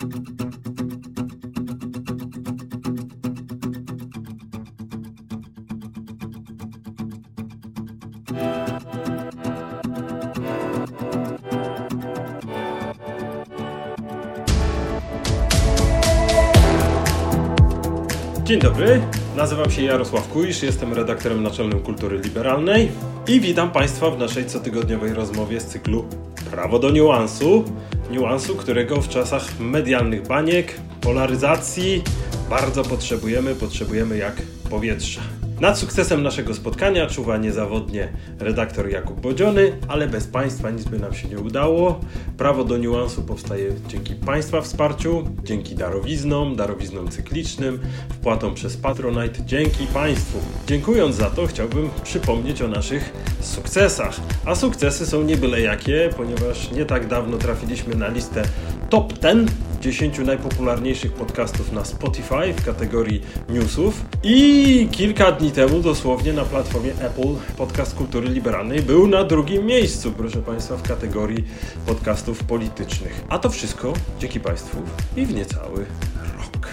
Dzień dobry, nazywam się Jarosław Kujsz, jestem redaktorem naczelnym Kultury Liberalnej i witam Państwa w naszej cotygodniowej rozmowie z cyklu Prawo do niuansu. Niuansu, którego w czasach medialnych baniek, polaryzacji bardzo potrzebujemy, potrzebujemy jak powietrza. Nad sukcesem naszego spotkania czuwa niezawodnie redaktor Jakub Bodziony, ale bez Państwa nic by nam się nie udało. Prawo do niuansu powstaje dzięki Państwa wsparciu, dzięki darowiznom, darowiznom cyklicznym, wpłatom przez Patronite, dzięki Państwu. Dziękując za to, chciałbym przypomnieć o naszych sukcesach. A sukcesy są nie byle jakie, ponieważ nie tak dawno trafiliśmy na listę top 10 10 najpopularniejszych podcastów na Spotify w kategorii newsów i kilka dni temu dosłownie na platformie Apple podcast kultury liberalnej był na drugim miejscu, proszę Państwa, w kategorii podcastów politycznych. A to wszystko dzięki Państwu i w niecały rok.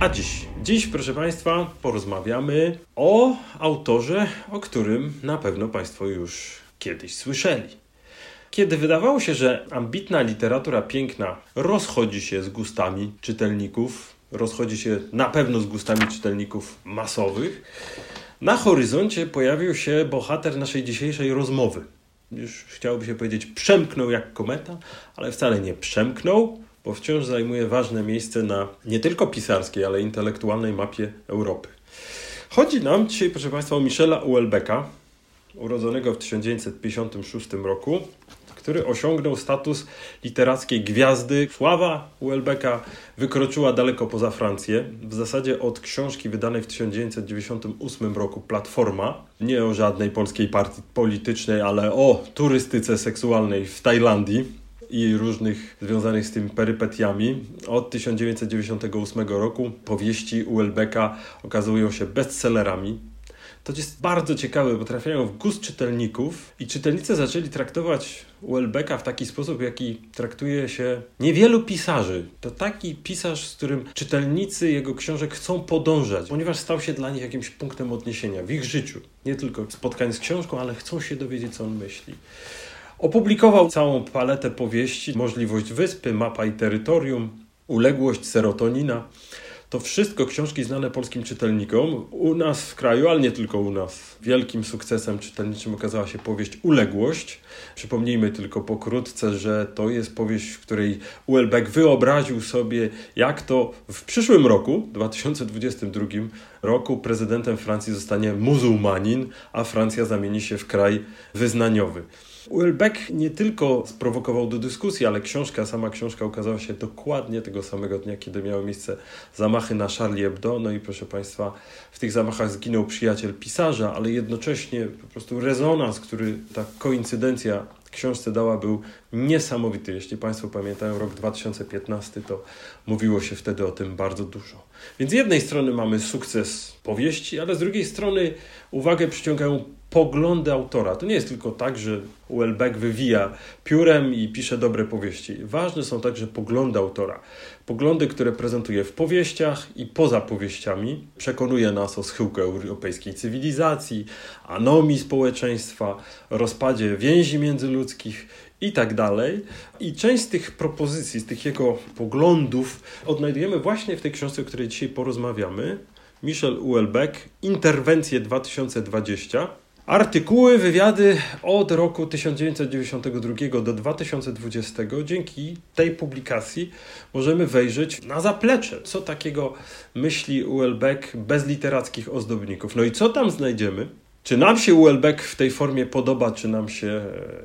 A dziś Dziś, proszę Państwa, porozmawiamy o autorze, o którym na pewno Państwo już kiedyś słyszeli. Kiedy wydawało się, że ambitna literatura piękna rozchodzi się z gustami czytelników, rozchodzi się na pewno z gustami czytelników masowych, na horyzoncie pojawił się bohater naszej dzisiejszej rozmowy. Już chciałoby się powiedzieć, przemknął jak kometa, ale wcale nie przemknął, bo wciąż zajmuje ważne miejsce na nie tylko pisarskiej, ale intelektualnej mapie Europy. Chodzi nam dzisiaj, proszę Państwa, o Michela Uelbecka, urodzonego w 1956 roku, który osiągnął status literackiej gwiazdy. Sława Uelbecka wykroczyła daleko poza Francję. W zasadzie od książki wydanej w 1998 roku Platforma, nie o żadnej polskiej partii politycznej, ale o turystyce seksualnej w Tajlandii i różnych związanych z tym perypetiami. Od 1998 roku powieści Uelbecka okazują się bestsellerami. To jest bardzo ciekawe, bo trafiają w gust czytelników i czytelnicy zaczęli traktować Uelbecka w taki sposób, jaki traktuje się niewielu pisarzy. To taki pisarz, z którym czytelnicy jego książek chcą podążać, ponieważ stał się dla nich jakimś punktem odniesienia w ich życiu. Nie tylko spotkań z książką, ale chcą się dowiedzieć, co on myśli. Opublikował całą paletę powieści, Możliwość Wyspy, Mapa i Terytorium, Uległość, Serotonina. To wszystko książki znane polskim czytelnikom. U nas w kraju, ale nie tylko u nas, wielkim sukcesem czytelniczym okazała się powieść Uległość. Przypomnijmy tylko pokrótce, że to jest powieść, w której Uelbeck wyobraził sobie, jak to w przyszłym roku, 2022 roku, prezydentem Francji zostanie muzułmanin, a Francja zamieni się w kraj wyznaniowy. Welbeck nie tylko sprowokował do dyskusji, ale książka, sama książka ukazała się dokładnie tego samego dnia, kiedy miały miejsce zamachy na Charlie Hebdo. No i proszę Państwa, w tych zamachach zginął przyjaciel pisarza, ale jednocześnie po prostu rezonans, który ta koincydencja książce dała, był niesamowity. Jeśli Państwo pamiętają rok 2015, to mówiło się wtedy o tym bardzo dużo. Więc z jednej strony mamy sukces powieści, ale z drugiej strony uwagę przyciągają poglądy autora. To nie jest tylko tak, że Welbeck wywija piórem i pisze dobre powieści. Ważne są także poglądy autora. Poglądy, które prezentuje w powieściach i poza powieściami. Przekonuje nas o schyłku europejskiej cywilizacji, anomii społeczeństwa, rozpadzie więzi międzyludzkich i tak dalej. I część z tych propozycji, z tych jego poglądów odnajdujemy właśnie w tej książce, o której dzisiaj porozmawiamy. Michel Uelbeck, Interwencje 2020. Artykuły, wywiady od roku 1992 do 2020. Dzięki tej publikacji możemy wejrzeć na zaplecze, co takiego myśli Uelbeck bez literackich ozdobników. No i co tam znajdziemy? Czy nam się Uelbeck w tej formie podoba, czy nam się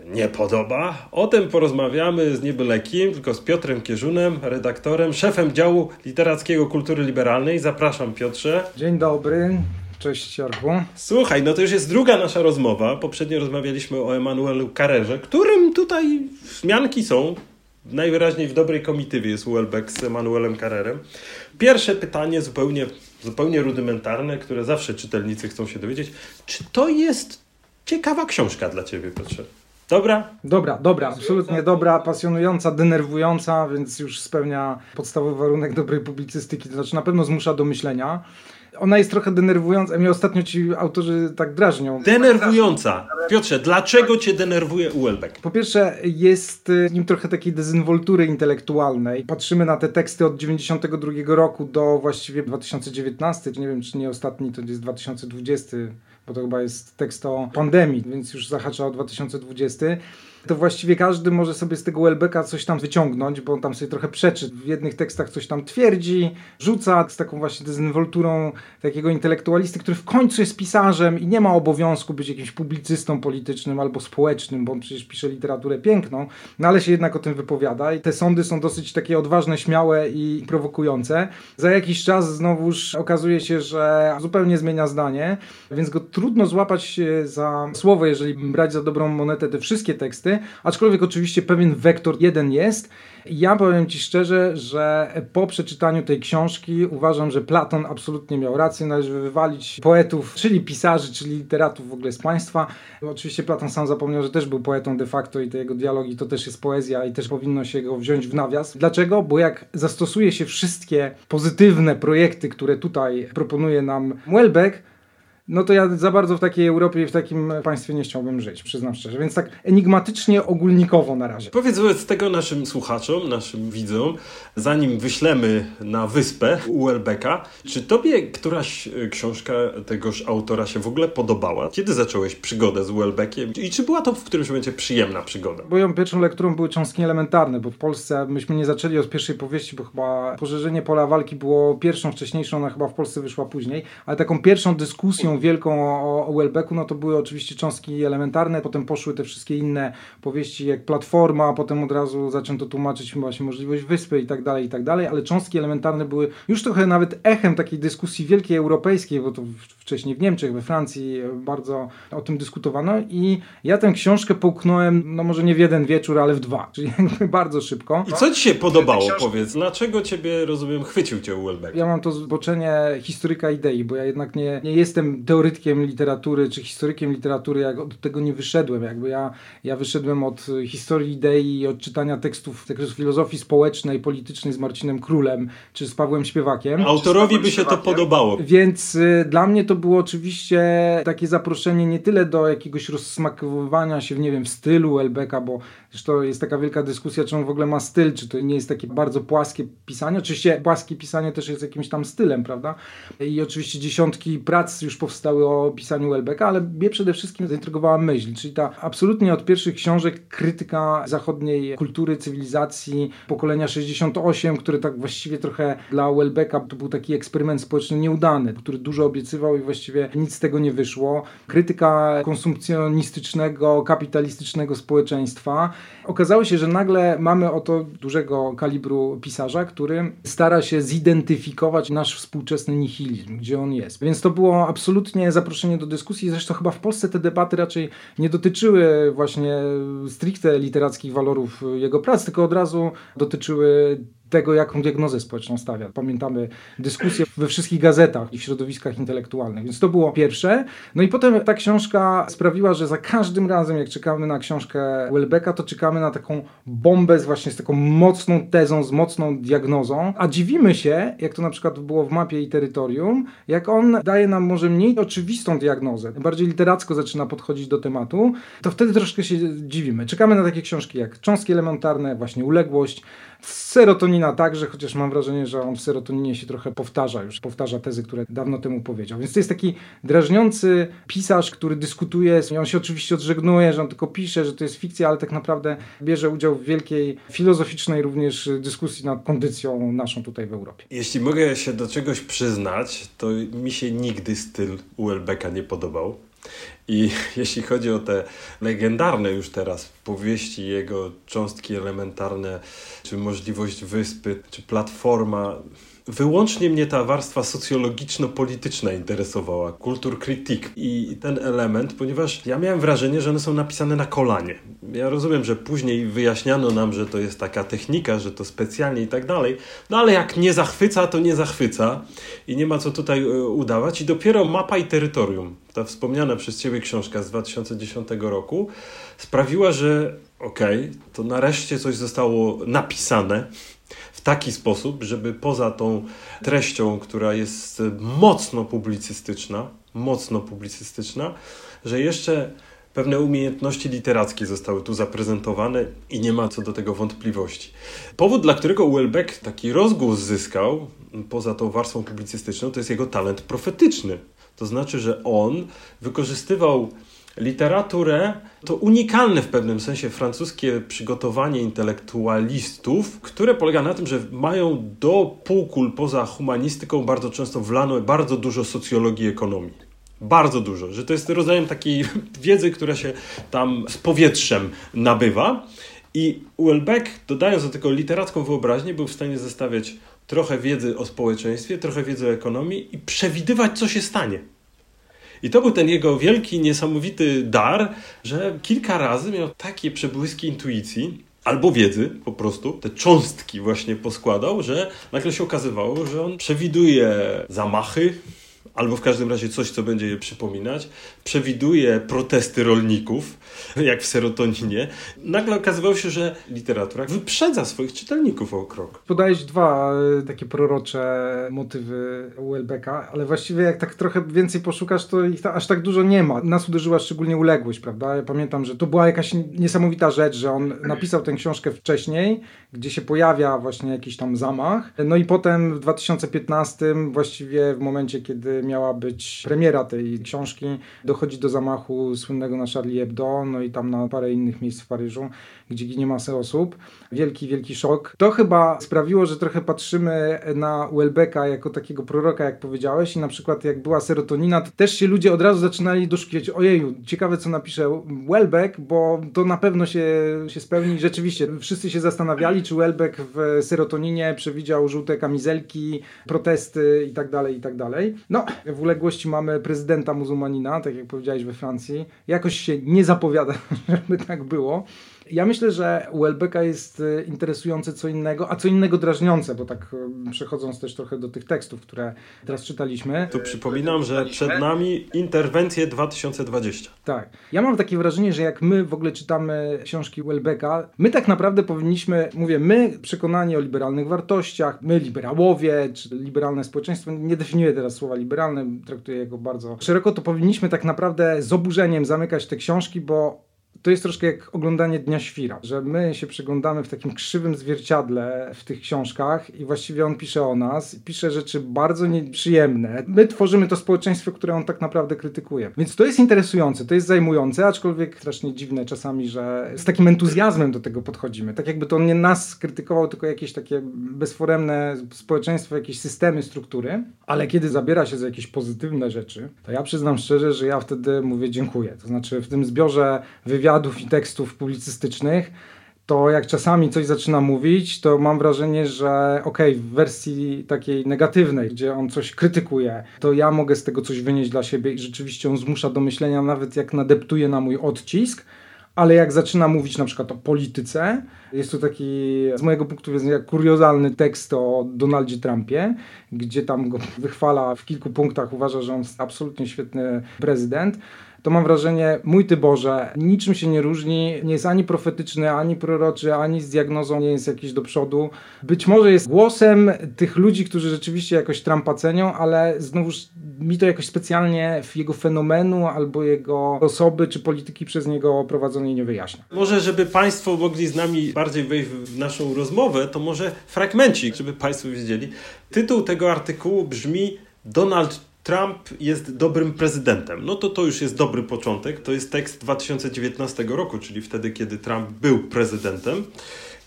nie podoba? O tym porozmawiamy z niebylekim, tylko z Piotrem Kierzunem, redaktorem, szefem działu literackiego kultury liberalnej. Zapraszam Piotrze. Dzień dobry. Cześć Jarku. Słuchaj, no to już jest druga nasza rozmowa. Poprzednio rozmawialiśmy o Emanuelu Carrerze, którym tutaj wzmianki są. Najwyraźniej w dobrej komitywie jest Welbeck z Emanuelem Carrerem. Pierwsze pytanie zupełnie, zupełnie rudymentarne, które zawsze czytelnicy chcą się dowiedzieć. Czy to jest ciekawa książka dla ciebie, Piotrze. Dobra? Dobra, dobra, absolutnie dobra, pasjonująca, denerwująca, więc już spełnia podstawowy warunek dobrej publicystyki, to znaczy na pewno zmusza do myślenia. Ona jest trochę denerwująca, mnie ostatnio ci autorzy tak drażnią. Denerwująca. Piotrze, dlaczego cię denerwuje Uelbeck? Po pierwsze, jest y, w nim trochę takiej dezynwoltury intelektualnej. Patrzymy na te teksty od 92 roku do właściwie 2019, nie wiem czy nie ostatni, to jest 2020 bo to chyba jest tekst o pandemii, więc już zahacza o 2020 to właściwie każdy może sobie z tego Welbecka coś tam wyciągnąć, bo on tam sobie trochę przeczy. W jednych tekstach coś tam twierdzi, rzuca z taką właśnie dezynwolturą takiego intelektualisty, który w końcu jest pisarzem i nie ma obowiązku być jakimś publicystą politycznym albo społecznym, bo on przecież pisze literaturę piękną, no ale się jednak o tym wypowiada i te sądy są dosyć takie odważne, śmiałe i prowokujące. Za jakiś czas znowuż okazuje się, że zupełnie zmienia zdanie, więc go trudno złapać za słowo, jeżeli brać za dobrą monetę te wszystkie teksty, aczkolwiek oczywiście pewien wektor jeden jest. Ja powiem Ci szczerze, że po przeczytaniu tej książki uważam, że Platon absolutnie miał rację, należy wywalić poetów, czyli pisarzy, czyli literatów w ogóle z państwa. Oczywiście Platon sam zapomniał, że też był poetą de facto i te jego dialogi to też jest poezja i też powinno się go wziąć w nawias. Dlaczego? Bo jak zastosuje się wszystkie pozytywne projekty, które tutaj proponuje nam Welbeck, no to ja za bardzo w takiej Europie i w takim państwie nie chciałbym żyć, przyznam szczerze. Więc tak enigmatycznie, ogólnikowo na razie. Powiedz wobec tego naszym słuchaczom, naszym widzom, zanim wyślemy na wyspę Welbecka, czy tobie któraś e, książka tegoż autora się w ogóle podobała? Kiedy zacząłeś przygodę z Welbeckiem i czy była to w którymś momencie przyjemna przygoda? Moją pierwszą lekturą były cząstki elementarne, bo w Polsce myśmy nie zaczęli od pierwszej powieści, bo chyba Pożerzenie Pola Walki było pierwszą wcześniejszą, ona chyba w Polsce wyszła później, ale taką pierwszą dyskusją wielką o, o Welbecku, no to były oczywiście cząstki elementarne, potem poszły te wszystkie inne powieści jak Platforma, potem od razu zaczęto tłumaczyć właśnie możliwość wyspy i tak dalej, i tak dalej, ale cząstki elementarne były już trochę nawet echem takiej dyskusji wielkiej europejskiej, bo to wcześniej w Niemczech, we Francji bardzo o tym dyskutowano i ja tę książkę połknąłem, no może nie w jeden wieczór, ale w dwa, czyli jakby bardzo szybko. I co Ci się podobało, powiedz? Dlaczego Ciebie, rozumiem, chwycił Cię Welbeck? Ja mam to zboczenie historyka idei, bo ja jednak nie, nie jestem teoretykiem literatury czy historykiem literatury, jak od tego nie wyszedłem. Jakby ja, ja wyszedłem od historii idei i od czytania tekstów, tekstów filozofii społecznej, politycznej z Marcinem Królem czy z Pawłem Śpiewakiem. Autorowi by się to podobało. Więc y, dla mnie to było oczywiście takie zaproszenie nie tyle do jakiegoś rozsmakowywania się w, nie wiem, w stylu Elbeka, bo zresztą jest taka wielka dyskusja, czy on w ogóle ma styl, czy to nie jest takie bardzo płaskie pisanie. Oczywiście płaskie pisanie też jest jakimś tam stylem, prawda? I oczywiście dziesiątki prac już powstały powstały o pisaniu Welbecka, ale mnie przede wszystkim zaintrygowała myśl, czyli ta absolutnie od pierwszych książek krytyka zachodniej kultury, cywilizacji, pokolenia 68, który tak właściwie trochę dla Welbecka to był taki eksperyment społeczny nieudany, który dużo obiecywał i właściwie nic z tego nie wyszło. Krytyka konsumpcjonistycznego, kapitalistycznego społeczeństwa. Okazało się, że nagle mamy oto dużego kalibru pisarza, który stara się zidentyfikować nasz współczesny nihilizm, gdzie on jest. Więc to było absolutnie absolutnie zaproszenie do dyskusji. Zresztą chyba w Polsce te debaty raczej nie dotyczyły właśnie stricte literackich walorów jego prac, tylko od razu dotyczyły tego, jaką diagnozę społeczną stawia. Pamiętamy dyskusje we wszystkich gazetach i w środowiskach intelektualnych, więc to było pierwsze. No i potem ta książka sprawiła, że za każdym razem, jak czekamy na książkę Welbecka, to czekamy na taką bombę z właśnie z taką mocną tezą, z mocną diagnozą, a dziwimy się, jak to na przykład było w mapie i terytorium, jak on daje nam może mniej oczywistą diagnozę, bardziej literacko zaczyna podchodzić do tematu, to wtedy troszkę się dziwimy. Czekamy na takie książki jak Cząstki Elementarne, właśnie Uległość, Serotonina także, chociaż mam wrażenie, że on w serotoninie się trochę powtarza już, powtarza tezy, które dawno temu powiedział. Więc to jest taki drażniący pisarz, który dyskutuje, on się oczywiście odżegnuje, że on tylko pisze, że to jest fikcja, ale tak naprawdę bierze udział w wielkiej filozoficznej również dyskusji nad kondycją naszą tutaj w Europie. Jeśli mogę się do czegoś przyznać, to mi się nigdy styl Uelbeka nie podobał. I jeśli chodzi o te legendarne już teraz powieści, jego cząstki elementarne, czy możliwość wyspy, czy platforma, wyłącznie mnie ta warstwa socjologiczno-polityczna interesowała, kultur kritik i ten element, ponieważ ja miałem wrażenie, że one są napisane na kolanie. Ja rozumiem, że później wyjaśniano nam, że to jest taka technika, że to specjalnie i tak dalej, no ale jak nie zachwyca, to nie zachwyca i nie ma co tutaj e, udawać i dopiero mapa i terytorium ta wspomniana przez Ciebie książka z 2010 roku sprawiła, że okej, okay, to nareszcie coś zostało napisane w taki sposób, żeby poza tą treścią, która jest mocno publicystyczna, mocno publicystyczna, że jeszcze pewne umiejętności literackie zostały tu zaprezentowane i nie ma co do tego wątpliwości. Powód, dla którego Welbeck taki rozgłos zyskał, poza tą warstwą publicystyczną, to jest jego talent profetyczny. To znaczy, że on wykorzystywał literaturę, to unikalne w pewnym sensie francuskie przygotowanie intelektualistów, które polega na tym, że mają do półkul poza humanistyką bardzo często wlano bardzo dużo socjologii ekonomii. Bardzo dużo, że to jest rodzajem takiej wiedzy, która się tam z powietrzem nabywa. I Welbeck, dodając do tego literacką wyobraźnię, był w stanie zestawiać trochę wiedzy o społeczeństwie, trochę wiedzy o ekonomii i przewidywać, co się stanie. I to był ten jego wielki, niesamowity dar, że kilka razy miał takie przebłyski intuicji, albo wiedzy po prostu, te cząstki właśnie poskładał, że nagle się okazywało, że on przewiduje zamachy, albo w każdym razie coś, co będzie je przypominać, przewiduje protesty rolników, jak w serotoninie. Nagle okazywało się, że literatura wyprzedza swoich czytelników o krok. Podajesz dwa e, takie prorocze motywy Welbecka, ale właściwie jak tak trochę więcej poszukasz, to ich aż tak dużo nie ma. Nas uderzyła szczególnie uległość, prawda? Ja pamiętam, że to była jakaś niesamowita rzecz, że on napisał tę książkę wcześniej, gdzie się pojawia właśnie jakiś tam zamach. No i potem w 2015 właściwie w momencie, kiedy miała być premiera tej książki, dochodzi do zamachu słynnego na Charlie Hebdo, no i tam na parę innych miejsc w Paryżu, gdzie ginie masę osób. Wielki, wielki szok. To chyba sprawiło, że trochę patrzymy na Welbecka jako takiego proroka, jak powiedziałeś, i na przykład jak była serotonina, to też się ludzie od razu zaczynali doszukiwać, ojeju, ciekawe co napisze Welbeck, bo to na pewno się, się spełni. Rzeczywiście, wszyscy się zastanawiali, czy Welbeck w serotoninie przewidział żółte kamizelki, protesty i tak dalej, i tak dalej. No, w uległości mamy prezydenta muzułmanina, tak jak powiedziałeś we Francji. Jakoś się nie zapowiada, żeby tak było. Ja myślę, że u jest e, interesujące co innego, a co innego drażniące, bo tak e, przechodząc też trochę do tych tekstów, które teraz czytaliśmy. Tu przypominam, że przed nami interwencje 2020. Tak. Ja mam takie wrażenie, że jak my w ogóle czytamy książki Welbecka, my tak naprawdę powinniśmy, mówię, my przekonani o liberalnych wartościach, my liberałowie, czy liberalne społeczeństwo, nie definiuję teraz słowa liberalne, traktuję jego bardzo szeroko, to powinniśmy tak naprawdę z oburzeniem zamykać te książki, bo to jest troszkę jak oglądanie Dnia Świra, że my się przyglądamy w takim krzywym zwierciadle w tych książkach i właściwie on pisze o nas, pisze rzeczy bardzo nieprzyjemne. My tworzymy to społeczeństwo, które on tak naprawdę krytykuje. Więc to jest interesujące, to jest zajmujące, aczkolwiek strasznie dziwne czasami, że z takim entuzjazmem do tego podchodzimy. Tak jakby to nie nas krytykował, tylko jakieś takie bezforemne społeczeństwo, jakieś systemy, struktury. Ale kiedy zabiera się za jakieś pozytywne rzeczy, to ja przyznam szczerze, że ja wtedy mówię dziękuję. To znaczy w tym zbiorze wywiadów wywiadów i tekstów publicystycznych, to jak czasami coś zaczyna mówić, to mam wrażenie, że okej, okay, w wersji takiej negatywnej, gdzie on coś krytykuje, to ja mogę z tego coś wynieść dla siebie i rzeczywiście on zmusza do myślenia, nawet jak nadeptuje na mój odcisk, ale jak zaczyna mówić na przykład o polityce, jest to taki z mojego punktu widzenia kuriozalny tekst o Donaldzie Trumpie, gdzie tam go wychwala w kilku punktach, uważa, że on jest absolutnie świetny prezydent to mam wrażenie, mój Ty Boże, niczym się nie różni, nie jest ani profetyczny, ani proroczy, ani z diagnozą nie jest jakiś do przodu. Być może jest głosem tych ludzi, którzy rzeczywiście jakoś Trumpa cenią, ale znowuż mi to jakoś specjalnie jego fenomenu albo jego osoby czy polityki przez niego prowadzonej nie wyjaśnia. Może, żeby Państwo mogli z nami bardziej wejść w naszą rozmowę, to może fragmencik, żeby Państwo wiedzieli. Tytuł tego artykułu brzmi Donald Trump jest dobrym prezydentem. No to to już jest dobry początek. To jest tekst 2019 roku, czyli wtedy, kiedy Trump był prezydentem.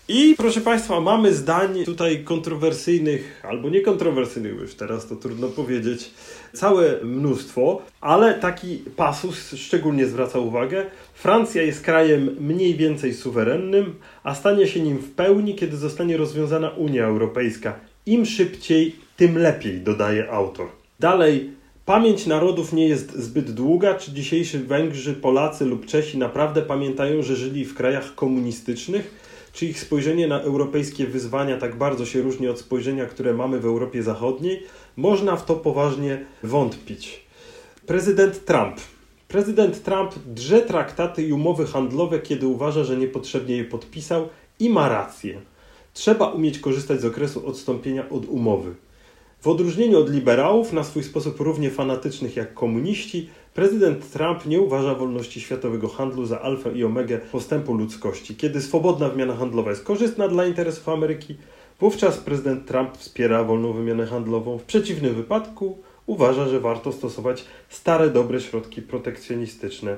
I proszę Państwa, mamy zdań tutaj kontrowersyjnych albo niekontrowersyjnych, już teraz to trudno powiedzieć, całe mnóstwo, ale taki pasus szczególnie zwraca uwagę. Francja jest krajem mniej więcej suwerennym, a stanie się nim w pełni, kiedy zostanie rozwiązana Unia Europejska. Im szybciej, tym lepiej, dodaje autor. Dalej, pamięć narodów nie jest zbyt długa. Czy dzisiejsi Węgrzy, Polacy lub Czesi naprawdę pamiętają, że żyli w krajach komunistycznych? Czy ich spojrzenie na europejskie wyzwania tak bardzo się różni od spojrzenia, które mamy w Europie Zachodniej? Można w to poważnie wątpić. Prezydent Trump. Prezydent Trump drze traktaty i umowy handlowe, kiedy uważa, że niepotrzebnie je podpisał i ma rację. Trzeba umieć korzystać z okresu odstąpienia od umowy. W odróżnieniu od liberałów, na swój sposób równie fanatycznych jak komuniści, prezydent Trump nie uważa wolności światowego handlu za alfę i omegę postępu ludzkości. Kiedy swobodna wymiana handlowa jest korzystna dla interesów Ameryki, wówczas prezydent Trump wspiera wolną wymianę handlową. W przeciwnym wypadku uważa, że warto stosować stare, dobre środki protekcjonistyczne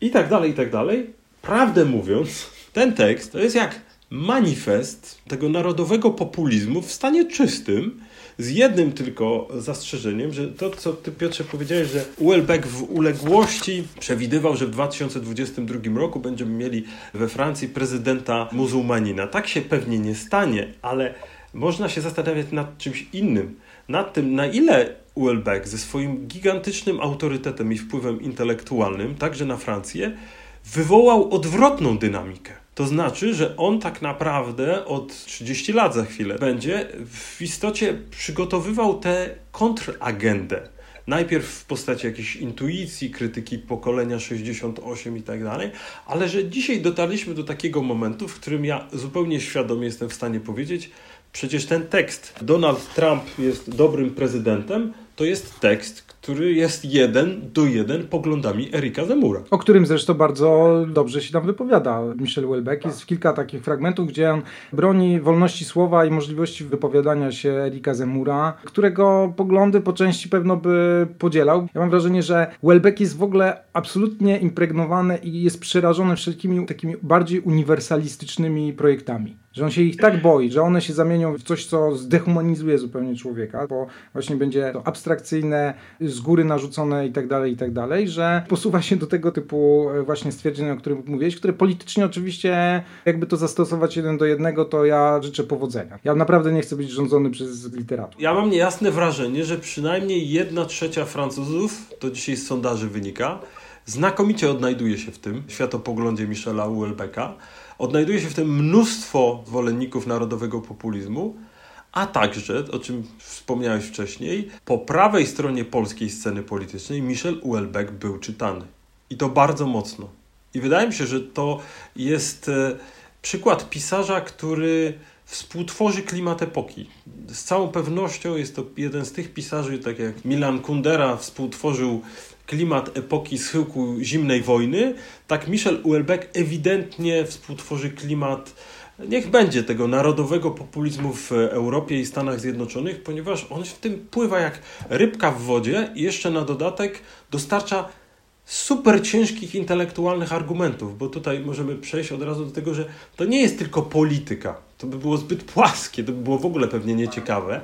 i tak dalej, i tak dalej. Prawdę mówiąc, ten tekst to jest jak manifest tego narodowego populizmu w stanie czystym, z jednym tylko zastrzeżeniem, że to, co ty Piotrze powiedziałeś, że Uelbeck w uległości przewidywał, że w 2022 roku będziemy mieli we Francji prezydenta muzułmanina. Tak się pewnie nie stanie, ale można się zastanawiać nad czymś innym. Nad tym, na ile Uelbeck ze swoim gigantycznym autorytetem i wpływem intelektualnym, także na Francję, wywołał odwrotną dynamikę. To znaczy, że on tak naprawdę od 30 lat za chwilę będzie w istocie przygotowywał tę kontragendę. Najpierw w postaci jakiejś intuicji, krytyki pokolenia 68 i tak dalej, ale że dzisiaj dotarliśmy do takiego momentu, w którym ja zupełnie świadomie jestem w stanie powiedzieć, przecież ten tekst Donald Trump jest dobrym prezydentem, to jest tekst, który jest jeden do jeden poglądami Erika Zemura. O którym zresztą bardzo dobrze się tam wypowiada Michel Welbeck. Jest kilka takich fragmentów, gdzie on broni wolności słowa i możliwości wypowiadania się Erika Zemura, którego poglądy po części pewno by podzielał. Ja mam wrażenie, że Welbeck jest w ogóle absolutnie impregnowany i jest przerażony wszelkimi takimi bardziej uniwersalistycznymi projektami że on się ich tak boi, że one się zamienią w coś, co zdehumanizuje zupełnie człowieka, bo właśnie będzie to abstrakcyjne, z góry narzucone i tak dalej, i tak dalej, że posuwa się do tego typu e, właśnie stwierdzeń, o którym mówiłeś, które politycznie oczywiście, jakby to zastosować jeden do jednego, to ja życzę powodzenia. Ja naprawdę nie chcę być rządzony przez literatów. Ja mam niejasne wrażenie, że przynajmniej jedna trzecia Francuzów, to dzisiaj z sondaży wynika, znakomicie odnajduje się w tym światopoglądzie Michela Houellebecqa, Odnajduje się w tym mnóstwo zwolenników narodowego populizmu, a także, o czym wspomniałeś wcześniej, po prawej stronie polskiej sceny politycznej Michel Houellebecq był czytany. I to bardzo mocno. I wydaje mi się, że to jest e, przykład pisarza, który współtworzy klimat epoki. Z całą pewnością jest to jeden z tych pisarzy, tak jak Milan Kundera współtworzył klimat epoki schyłku zimnej wojny, tak Michel Houellebecq ewidentnie współtworzy klimat niech będzie tego narodowego populizmu w Europie i Stanach Zjednoczonych, ponieważ on w tym pływa jak rybka w wodzie i jeszcze na dodatek dostarcza super ciężkich intelektualnych argumentów, bo tutaj możemy przejść od razu do tego, że to nie jest tylko polityka. To by było zbyt płaskie, to by było w ogóle pewnie nieciekawe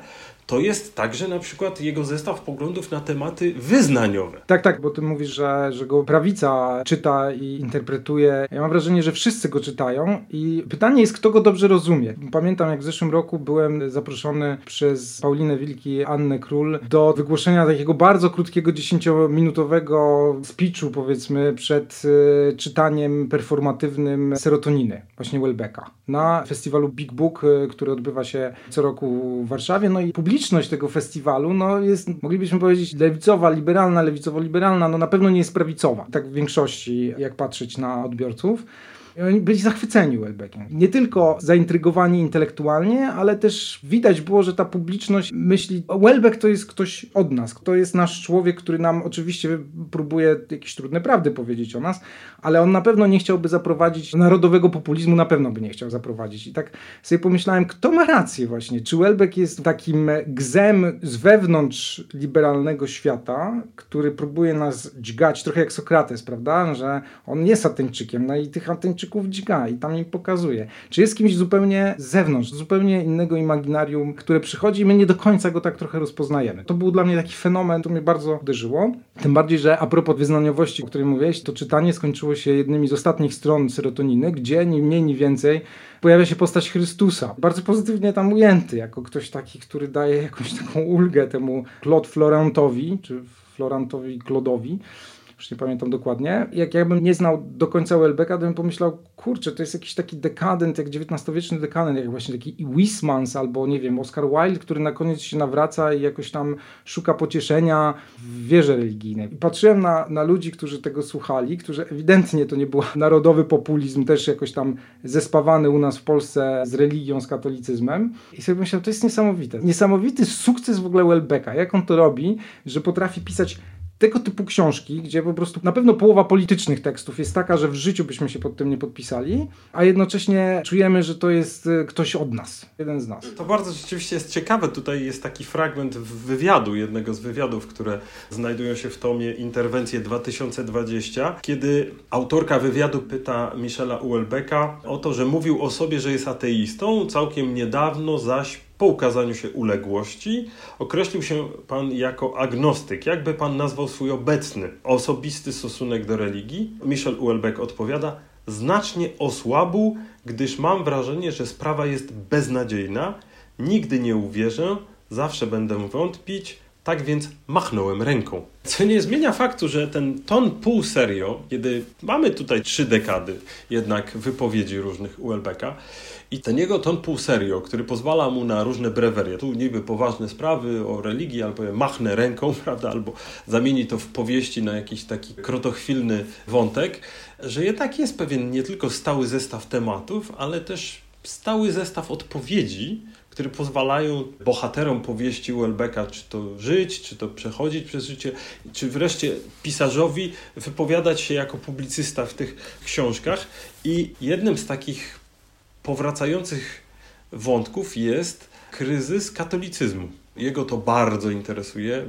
to jest także na przykład jego zestaw poglądów na tematy wyznaniowe. Tak, tak, bo ty mówisz, że, że go prawica czyta i interpretuje. Ja mam wrażenie, że wszyscy go czytają i pytanie jest, kto go dobrze rozumie. Pamiętam, jak w zeszłym roku byłem zaproszony przez Paulinę Wilki, Annę Król do wygłoszenia takiego bardzo krótkiego, dziesięciominutowego speechu, powiedzmy, przed y, czytaniem performatywnym serotoniny, właśnie Welbecka, na festiwalu Big Book, y, który odbywa się co roku w Warszawie. No i publicznie publiczność tego festiwalu no jest, moglibyśmy powiedzieć, lewicowa, liberalna, lewicowo-liberalna, no na pewno nie jest prawicowa, tak w większości, jak patrzeć na odbiorców. I oni byli zachwyceni Welbeckiem. Nie tylko zaintrygowani intelektualnie, ale też widać było, że ta publiczność myśli, Welbeck to jest ktoś od nas, to jest nasz człowiek, który nam oczywiście próbuje jakieś trudne prawdy powiedzieć o nas, ale on na pewno nie chciałby zaprowadzić narodowego populizmu, na pewno by nie chciał zaprowadzić. I tak sobie pomyślałem, kto ma rację właśnie? Czy Welbeck jest takim gzem z wewnątrz liberalnego świata, który próbuje nas dźgać, trochę jak Sokrates, prawda? Że on jest Ateńczykiem, no i tych Ateńczyków dźga i tam im pokazuje. Czy jest kimś zupełnie z zewnątrz, zupełnie innego imaginarium, które przychodzi i my nie do końca go tak trochę rozpoznajemy. To był dla mnie taki fenomen, to mnie bardzo uderzyło. Tym bardziej, że a propos wyznaniowości, o której mówiłeś, to czytanie skończyło się jednymi z ostatnich stron serotoniny, gdzie ni mniej, ni więcej pojawia się postać Chrystusa. Bardzo pozytywnie tam ujęty, jako ktoś taki, który daje jakąś taką ulgę temu Claude Florantowi, czy Florantowi Claude'owi już nie pamiętam dokładnie. Jak ja bym nie znał do końca Welbecka, to bym pomyślał, kurczę, to jest jakiś taki dekadent, jak XIX-wieczny dekadent, jak właśnie taki Wismans albo nie wiem, Oscar Wilde, który na koniec się nawraca i jakoś tam szuka pocieszenia w wierze religijnej. I patrzyłem na, na ludzi, którzy tego słuchali, którzy ewidentnie to nie był narodowy populizm, też jakoś tam zespawany u nas w Polsce z religią, z katolicyzmem. I sobie myślałem, to jest niesamowite. Niesamowity sukces w ogóle Welbecka. Jak on to robi, że potrafi pisać tego typu książki, gdzie po prostu na pewno połowa politycznych tekstów jest taka, że w życiu byśmy się pod tym nie podpisali, a jednocześnie czujemy, że to jest y, ktoś od nas, jeden z nas. To bardzo rzeczywiście jest ciekawe. Tutaj jest taki fragment wywiadu, jednego z wywiadów, które znajdują się w tomie Interwencje 2020, kiedy autorka wywiadu pyta Michela Uelbecka o to, że mówił o sobie, że jest ateistą, całkiem niedawno zaś po ukazaniu się uległości określił się pan jako agnostyk. Jakby pan nazwał swój obecny, osobisty stosunek do religii? Michel Uelbeck odpowiada: Znacznie osłabł, gdyż mam wrażenie, że sprawa jest beznadziejna. Nigdy nie uwierzę, zawsze będę wątpić, tak więc machnąłem ręką. Co nie zmienia faktu, że ten ton pół serio, kiedy mamy tutaj trzy dekady jednak wypowiedzi różnych Uelbecka, i ten jego ton pół serio, który pozwala mu na różne brewerie, tu niby poważne sprawy o religii, albo machnę ręką, prawda, albo zamieni to w powieści na jakiś taki krotochwilny wątek, że jednak jest pewien nie tylko stały zestaw tematów, ale też stały zestaw odpowiedzi, które pozwalają bohaterom powieści Welbecka, czy to żyć, czy to przechodzić przez życie, czy wreszcie pisarzowi wypowiadać się jako publicysta w tych książkach. I jednym z takich powracających wątków jest kryzys katolicyzmu. Jego to bardzo interesuje,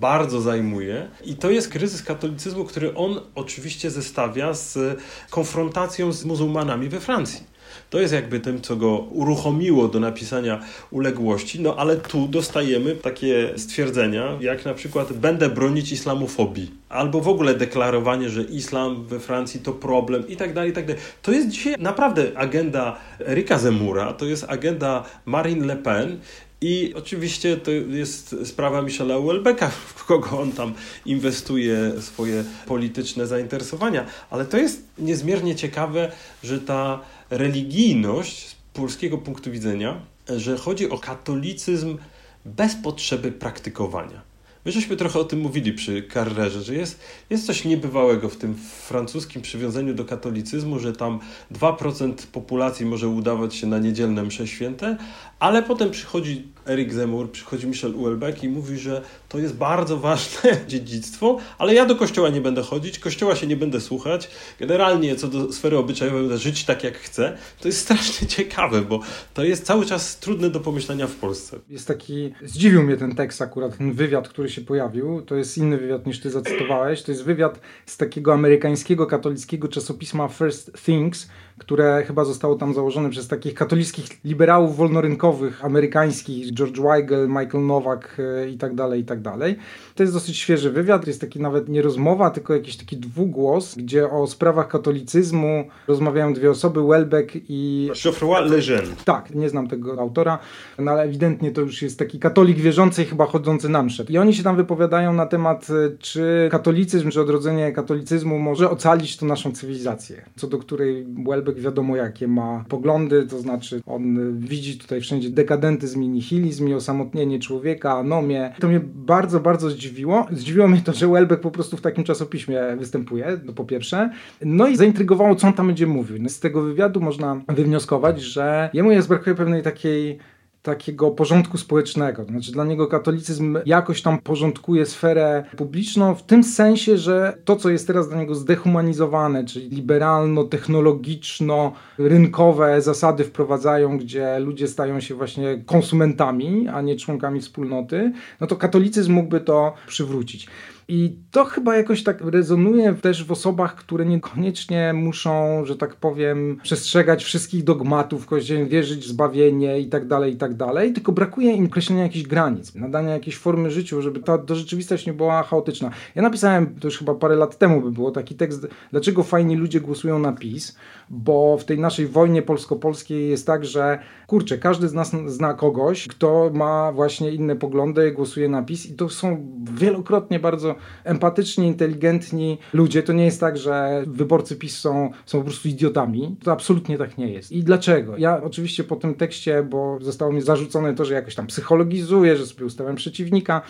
bardzo zajmuje i to jest kryzys katolicyzmu, który on oczywiście zestawia z konfrontacją z muzułmanami we Francji. To jest jakby tym, co go uruchomiło do napisania uległości, no ale tu dostajemy takie stwierdzenia, jak na przykład będę bronić islamofobii, albo w ogóle deklarowanie, że islam we Francji to problem i tak dalej, i tak dalej. To jest dzisiaj naprawdę agenda Erika Zemura, to jest agenda Marine Le Pen i oczywiście to jest sprawa Michela Welbecka, w kogo on tam inwestuje swoje polityczne zainteresowania. Ale to jest niezmiernie ciekawe, że ta religijność z polskiego punktu widzenia, że chodzi o katolicyzm bez potrzeby praktykowania. My żeśmy trochę o tym mówili przy Carrerze, że jest, jest coś niebywałego w tym francuskim przywiązaniu do katolicyzmu, że tam 2% populacji może udawać się na niedzielne msze święte, ale potem przychodzi Eric Zemmour, przychodzi Michel Uelbeck i mówi, że to jest bardzo ważne dziedzictwo, ale ja do kościoła nie będę chodzić, kościoła się nie będę słuchać. Generalnie co do sfery obyczajowej będę żyć tak jak chcę. To jest strasznie ciekawe, bo to jest cały czas trudne do pomyślenia w Polsce. Jest taki, zdziwił mnie ten tekst akurat, ten wywiad, który się pojawił. To jest inny wywiad niż ty zacytowałeś. To jest wywiad z takiego amerykańskiego, katolickiego czasopisma First Things, które chyba zostało tam założone przez takich katolickich liberałów wolnorynkowych amerykańskich, George Weigel, Michael Nowak e, i tak dalej, i tak dalej. To jest dosyć świeży wywiad, to jest taki nawet nie rozmowa, tylko jakiś taki dwugłos, gdzie o sprawach katolicyzmu rozmawiają dwie osoby, Welbeck i... Geoffroy Lejeune. Tak, nie znam tego autora, no ale ewidentnie to już jest taki katolik wierzący chyba chodzący na mszę. I oni się tam wypowiadają na temat, e, czy katolicyzm, czy odrodzenie katolicyzmu może ocalić tą naszą cywilizację, co do której Welbeck Welbeck wiadomo jakie ma poglądy, to znaczy on widzi tutaj wszędzie dekadentyzm i nihilizm i osamotnienie człowieka, anomię. To mnie bardzo, bardzo zdziwiło. Zdziwiło mnie to, że Welbeck po prostu w takim czasopiśmie występuje, to po pierwsze. No i zaintrygowało, co on tam będzie mówił. Z tego wywiadu można wywnioskować, że jemu jest brakuje pewnej takiej takiego porządku społecznego. Znaczy dla niego katolicyzm jakoś tam porządkuje sferę publiczną w tym sensie, że to, co jest teraz dla niego zdehumanizowane, czyli liberalno-technologiczno-rynkowe zasady wprowadzają, gdzie ludzie stają się właśnie konsumentami, a nie członkami wspólnoty, no to katolicyzm mógłby to przywrócić. I to chyba jakoś tak rezonuje też w osobach, które niekoniecznie muszą, że tak powiem, przestrzegać wszystkich dogmatów, wierzyć w zbawienie i tak dalej, i tak dalej, tylko brakuje im określenia jakichś granic, nadania jakiejś formy życiu, żeby ta rzeczywistość nie była chaotyczna. Ja napisałem, to już chyba parę lat temu by było, taki tekst, dlaczego fajni ludzie głosują na PiS, bo w tej naszej wojnie polsko-polskiej jest tak, że kurczę, każdy z nas zna kogoś, kto ma właśnie inne poglądy, głosuje na PiS i to są wielokrotnie bardzo empatyczni, inteligentni ludzie. To nie jest tak, że wyborcy PiS są, są po prostu idiotami. To absolutnie tak nie jest. I dlaczego? Ja oczywiście po tym tekście, bo zostało mi zarzucone to, że jakoś tam psychologizuję, że sobie ustawiam przeciwnika.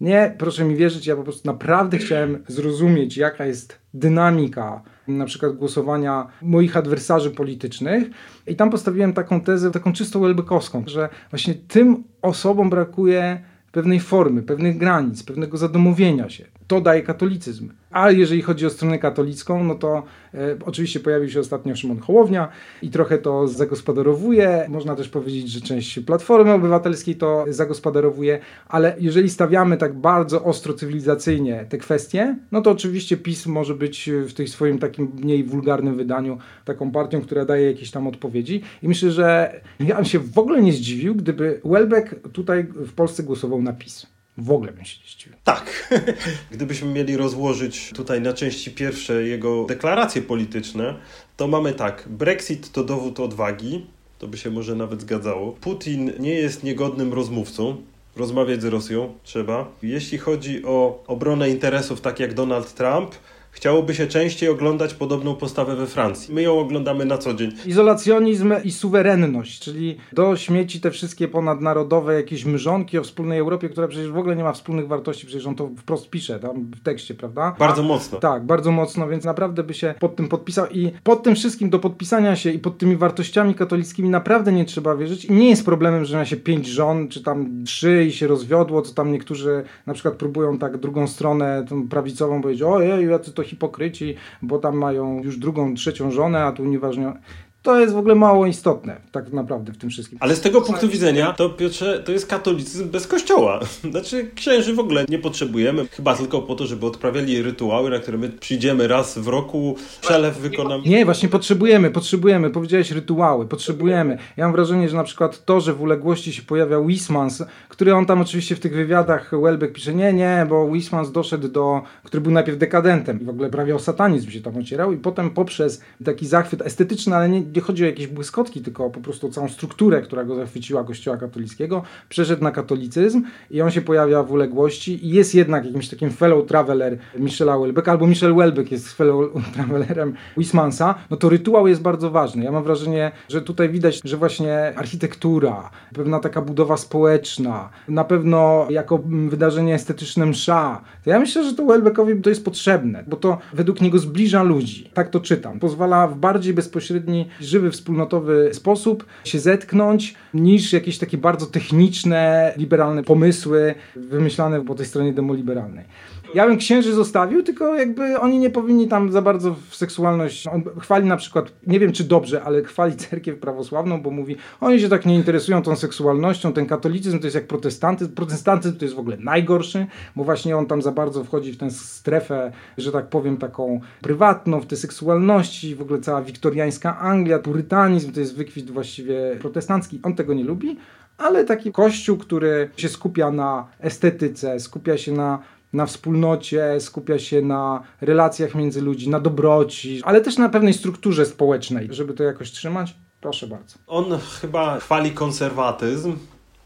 Nie, proszę mi wierzyć, ja po prostu naprawdę chciałem zrozumieć, jaka jest dynamika na przykład głosowania moich adwersarzy politycznych i tam postawiłem taką tezę, taką czysto welbekowską, że właśnie tym osobom brakuje pewnej formy, pewnych granic, pewnego zadomowienia się. To daje katolicyzm. A jeżeli chodzi o stronę katolicką, no to e, oczywiście pojawił się ostatnio Szymon Hołownia i trochę to zagospodarowuje. Można też powiedzieć, że część Platformy Obywatelskiej to zagospodarowuje, ale jeżeli stawiamy tak bardzo ostro cywilizacyjnie te kwestie, no to oczywiście PiS może być w tej swoim takim mniej wulgarnym wydaniu taką partią, która daje jakieś tam odpowiedzi. I myślę, że ja bym się w ogóle nie zdziwił, gdyby Welbeck tutaj w Polsce głosował na PiS. W ogóle bym się nie zdziwił. Tak. Gdybyśmy mieli rozłożyć tutaj na części pierwsze jego deklaracje polityczne, to mamy tak. Brexit to dowód odwagi. To by się może nawet zgadzało. Putin nie jest niegodnym rozmówcą. Rozmawiać z Rosją trzeba. Jeśli chodzi o obronę interesów, tak jak Donald Trump, Chciałoby się częściej oglądać podobną postawę we Francji. My ją oglądamy na co dzień. Izolacjonizm i suwerenność, czyli do śmieci te wszystkie ponadnarodowe jakieś mrzonki o wspólnej Europie, która przecież w ogóle nie ma wspólnych wartości, przecież on to wprost pisze tam w tekście, prawda? Bardzo mocno. Tak, bardzo mocno, więc naprawdę by się pod tym podpisał i pod tym wszystkim do podpisania się i pod tymi wartościami katolickimi naprawdę nie trzeba wierzyć i nie jest problemem, że ma się pięć żon, czy tam trzy i się rozwiodło, co tam niektórzy na przykład próbują tak drugą stronę, tą prawicową powiedzieć, ojej, jacy to hipokryci, bo tam mają już drugą, trzecią żonę, a tu unieważnione to jest w ogóle mało istotne, tak naprawdę w tym wszystkim. Ale z tego punktu widzenia, to Piotrze, to jest katolicyzm bez kościoła. Znaczy, księży w ogóle nie potrzebujemy, chyba tylko po to, żeby odprawiali rytuały, na które my przyjdziemy raz w roku, przelew wykonamy. Nie, właśnie potrzebujemy, potrzebujemy. Powiedziałeś rytuały, potrzebujemy. Ja mam wrażenie, że na przykład to, że w uległości się pojawia Wismans, który on tam oczywiście w tych wywiadach Welbeck pisze, nie, nie, bo Wismans doszedł do, który był najpierw dekadentem i w ogóle prawie o satanizm się tam ocierał i potem poprzez taki zachwyt estetyczny, ale nie, nie chodzi o jakieś błyskotki, tylko po prostu całą strukturę, która go zachwyciła kościoła katolickiego, przeszedł na katolicyzm i on się pojawia w uległości i jest jednak jakimś takim fellow traveler Michela Welbecka, albo Michel Welbeck jest fellow travelerem Wismansa, no to rytuał jest bardzo ważny. Ja mam wrażenie, że tutaj widać, że właśnie architektura, pewna taka budowa społeczna, na pewno jako wydarzenie estetyczne msza, to ja myślę, że to Welbeckowi to jest potrzebne, bo to według niego zbliża ludzi. Tak to czytam. Pozwala w bardziej bezpośredni żywy, wspólnotowy sposób się zetknąć, niż jakieś takie bardzo techniczne, liberalne pomysły wymyślane po tej stronie demoliberalnej. Ja bym księży zostawił, tylko jakby oni nie powinni tam za bardzo w seksualność. On chwali na przykład, nie wiem czy dobrze, ale chwali cerkiew prawosławną, bo mówi, oni się tak nie interesują tą seksualnością, ten katolicyzm to jest jak protestantyzm. Protestantyzm to jest w ogóle najgorszy, bo właśnie on tam za bardzo wchodzi w tę strefę, że tak powiem, taką prywatną, w te seksualności, w ogóle cała wiktoriańska Anglia, purytanizm to jest wykwit właściwie protestancki. On tego nie lubi, ale taki kościół, który się skupia na estetyce, skupia się na na wspólnocie, skupia się na relacjach między ludźmi, na dobroci, ale też na pewnej strukturze społecznej, żeby to jakoś trzymać. Proszę bardzo. On chyba chwali konserwatyzm,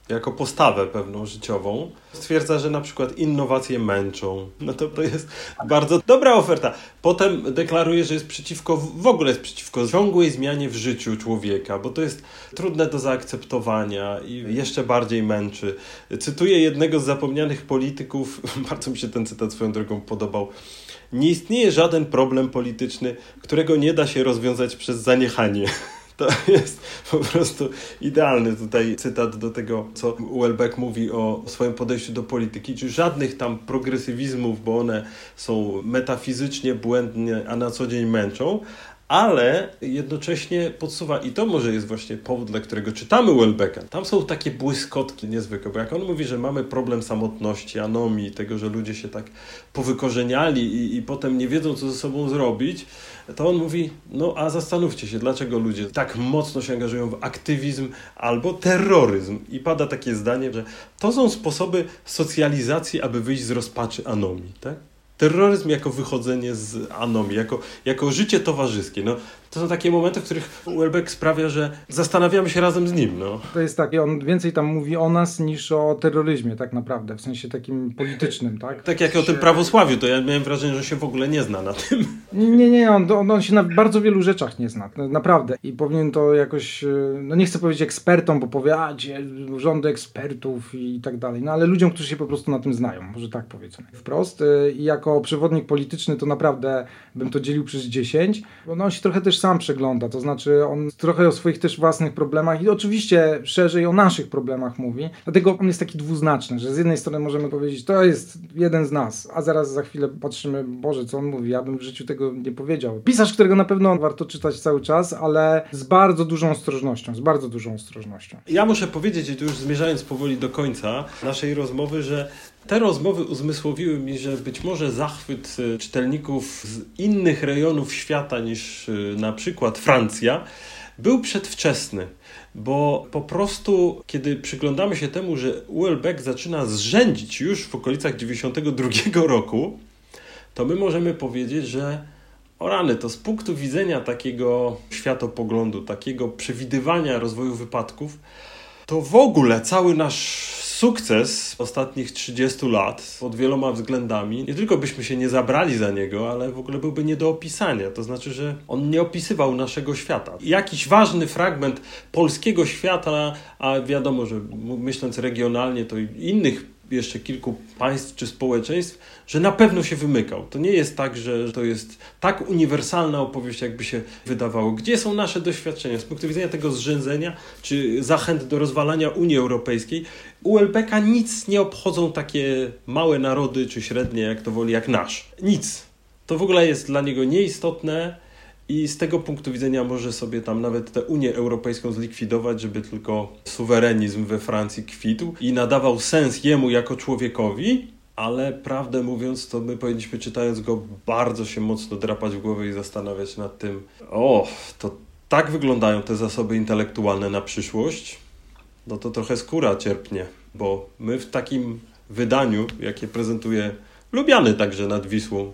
jako postawę pewną życiową. Stwierdza, że na przykład innowacje męczą. No to, to jest bardzo dobra oferta. Potem deklaruje, że jest przeciwko, w ogóle jest przeciwko ciągłej zmianie w życiu człowieka, bo to jest trudne do zaakceptowania i jeszcze bardziej męczy. Cytuję jednego z zapomnianych polityków, bardzo mi się ten cytat swoją drogą podobał. Nie istnieje żaden problem polityczny, którego nie da się rozwiązać przez zaniechanie. To jest po prostu idealny tutaj cytat do tego, co Welbeck mówi o swoim podejściu do polityki, czyli żadnych tam progresywizmów, bo one są metafizycznie błędne, a na co dzień męczą, ale jednocześnie podsuwa, i to może jest właśnie powód, dla którego czytamy Welbecka. Tam są takie błyskotki niezwykłe, bo jak on mówi, że mamy problem samotności, anomii, tego, że ludzie się tak powykorzeniali i, i potem nie wiedzą, co ze sobą zrobić, to on mówi, no a zastanówcie się, dlaczego ludzie tak mocno się angażują w aktywizm albo terroryzm. I pada takie zdanie, że to są sposoby socjalizacji, aby wyjść z rozpaczy anomii, tak? Terroryzm jako wychodzenie z anomii, jako, jako życie towarzyskie. No, to są takie momenty, w których Welbeck sprawia, że zastanawiamy się razem z nim. No. To jest tak, on więcej tam mówi o nas niż o terroryzmie tak naprawdę, w sensie takim politycznym, tak? Tak jak o tym prawosławiu, to ja miałem wrażenie, że się w ogóle nie zna na tym. Nie, nie, on, on, on się na bardzo wielu rzeczach nie zna, naprawdę. I powinien to jakoś, no nie chcę powiedzieć ekspertom, bo powie, a gdzie rządy ekspertów i tak dalej, no ale ludziom, którzy się po prostu na tym znają, może tak powiedzmy. Wprost. I jako przewodnik polityczny to naprawdę bym to dzielił przez 10, bo no, on się trochę też sam przegląda, to znaczy on trochę o swoich też własnych problemach i oczywiście szerzej o naszych problemach mówi, dlatego on jest taki dwuznaczny, że z jednej strony możemy powiedzieć, to jest jeden z nas, a zaraz za chwilę patrzymy, Boże, co on mówi, ja bym w życiu tego nie powiedział. Pisarz, którego na pewno warto czytać cały czas, ale z bardzo dużą ostrożnością, z bardzo dużą ostrożnością. Ja muszę powiedzieć, i tu już zmierzając powoli do końca naszej rozmowy, że te rozmowy uzmysłowiły mi, że być może zachwyt y, czytelników z innych rejonów świata niż y, na przykład Francja był przedwczesny, bo po prostu kiedy przyglądamy się temu, że Welbeck zaczyna zrzędzić już w okolicach 92 roku, to my możemy powiedzieć, że o rany, to z punktu widzenia takiego światopoglądu, takiego przewidywania rozwoju wypadków, to w ogóle cały nasz sukces ostatnich 30 lat pod wieloma względami, nie tylko byśmy się nie zabrali za niego, ale w ogóle byłby nie do opisania. To znaczy, że on nie opisywał naszego świata. Jakiś ważny fragment polskiego świata, a wiadomo, że myśląc regionalnie, to innych jeszcze kilku państw czy społeczeństw, że na pewno się wymykał. To nie jest tak, że to jest tak uniwersalna opowieść, jakby się wydawało. Gdzie są nasze doświadczenia z punktu widzenia tego zrzędzenia, czy zachęt do rozwalania Unii Europejskiej? U Elbeka nic nie obchodzą takie małe narody, czy średnie, jak to woli, jak nasz. Nic. To w ogóle jest dla niego nieistotne i z tego punktu widzenia może sobie tam nawet tę Unię Europejską zlikwidować, żeby tylko suwerenizm we Francji kwitł i nadawał sens jemu jako człowiekowi, ale prawdę mówiąc, to my powinniśmy czytając go bardzo się mocno drapać w głowę i zastanawiać nad tym, o, to tak wyglądają te zasoby intelektualne na przyszłość, no to trochę skóra cierpnie, bo my w takim wydaniu, jakie prezentuje Lubiany także nad Wisłą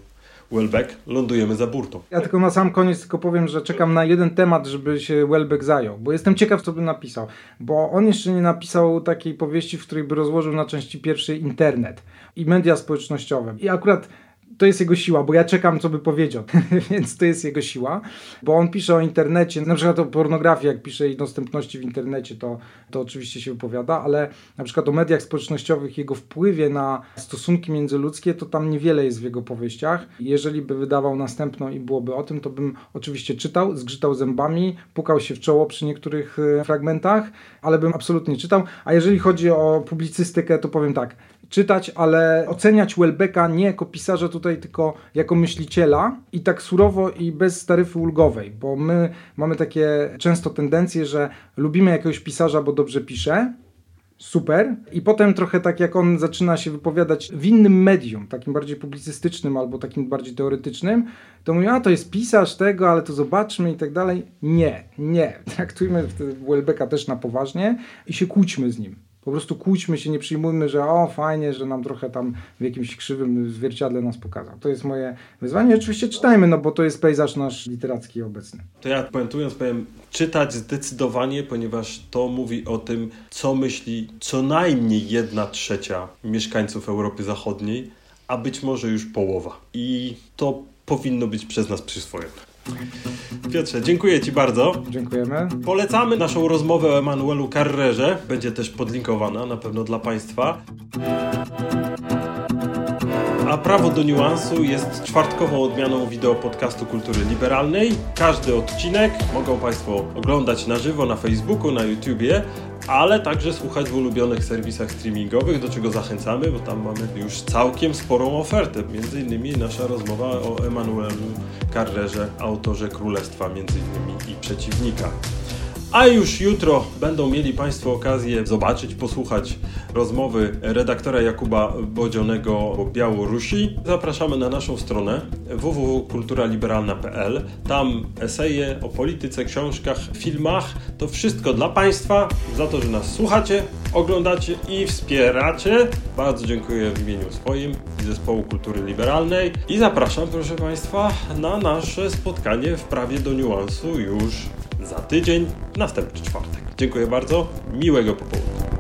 Welbeck, lądujemy za burtą. Ja tylko na sam koniec tylko powiem, że czekam na jeden temat, żeby się Welbeck zajął, bo jestem ciekaw, co by napisał, bo on jeszcze nie napisał takiej powieści, w której by rozłożył na części pierwszej internet i media społecznościowe. I akurat to jest jego siła, bo ja czekam, co by powiedział, więc to jest jego siła, bo on pisze o internecie, na przykład o pornografii, jak pisze i dostępności w internecie, to, to oczywiście się wypowiada, ale na przykład o mediach społecznościowych, jego wpływie na stosunki międzyludzkie, to tam niewiele jest w jego powieściach. Jeżeli by wydawał następną i byłoby o tym, to bym oczywiście czytał, zgrzytał zębami, pukał się w czoło przy niektórych e, fragmentach, ale bym absolutnie czytał. A jeżeli chodzi o publicystykę, to powiem tak, czytać, ale oceniać Welbecka nie jako pisarza tutaj, tylko jako myśliciela i tak surowo i bez taryfy ulgowej, bo my mamy takie często tendencje, że lubimy jakiegoś pisarza, bo dobrze pisze, super. I potem trochę tak jak on zaczyna się wypowiadać w innym medium, takim bardziej publicystycznym albo takim bardziej teoretycznym, to mówią, a to jest pisarz tego, ale to zobaczmy i tak dalej. Nie, nie. Traktujmy Welbecka też na poważnie i się kłóćmy z nim. Po prostu kłóćmy się, nie przyjmujmy, że o fajnie, że nam trochę tam w jakimś krzywym zwierciadle nas pokazał. To jest moje wyzwanie. Oczywiście czytajmy, no bo to jest pejzaż nasz literacki obecny. To ja puentując powiem, czytać zdecydowanie, ponieważ to mówi o tym, co myśli co najmniej jedna trzecia mieszkańców Europy Zachodniej, a być może już połowa. I to powinno być przez nas przyswojone. Piotrze, dziękuję Ci bardzo. Dziękujemy. Polecamy naszą rozmowę o Emanuelu Carrerze. Będzie też podlinkowana na pewno dla Państwa. A Prawo do Niuansu jest czwartkową odmianą wideo podcastu Kultury Liberalnej. Każdy odcinek mogą Państwo oglądać na żywo na Facebooku, na YouTubie, ale także słuchać w ulubionych serwisach streamingowych, do czego zachęcamy, bo tam mamy już całkiem sporą ofertę. Między innymi nasza rozmowa o Emanuelu Carrerze, autorze Królestwa między innymi i Przeciwnika. A już jutro będą mieli Państwo okazję zobaczyć, posłuchać rozmowy redaktora Jakuba Bodzionego o Białorusi, zapraszamy na naszą stronę www.kulturaliberalna.pl. Tam eseje o polityce, książkach, filmach. To wszystko dla Państwa, za to, że nas słuchacie, oglądacie i wspieracie. Bardzo dziękuję w imieniu swoim i Zespołu Kultury Liberalnej i zapraszam, proszę Państwa, na nasze spotkanie w prawie do niuansu już za tydzień, następny czwartek. Dziękuję bardzo, miłego popołudnia.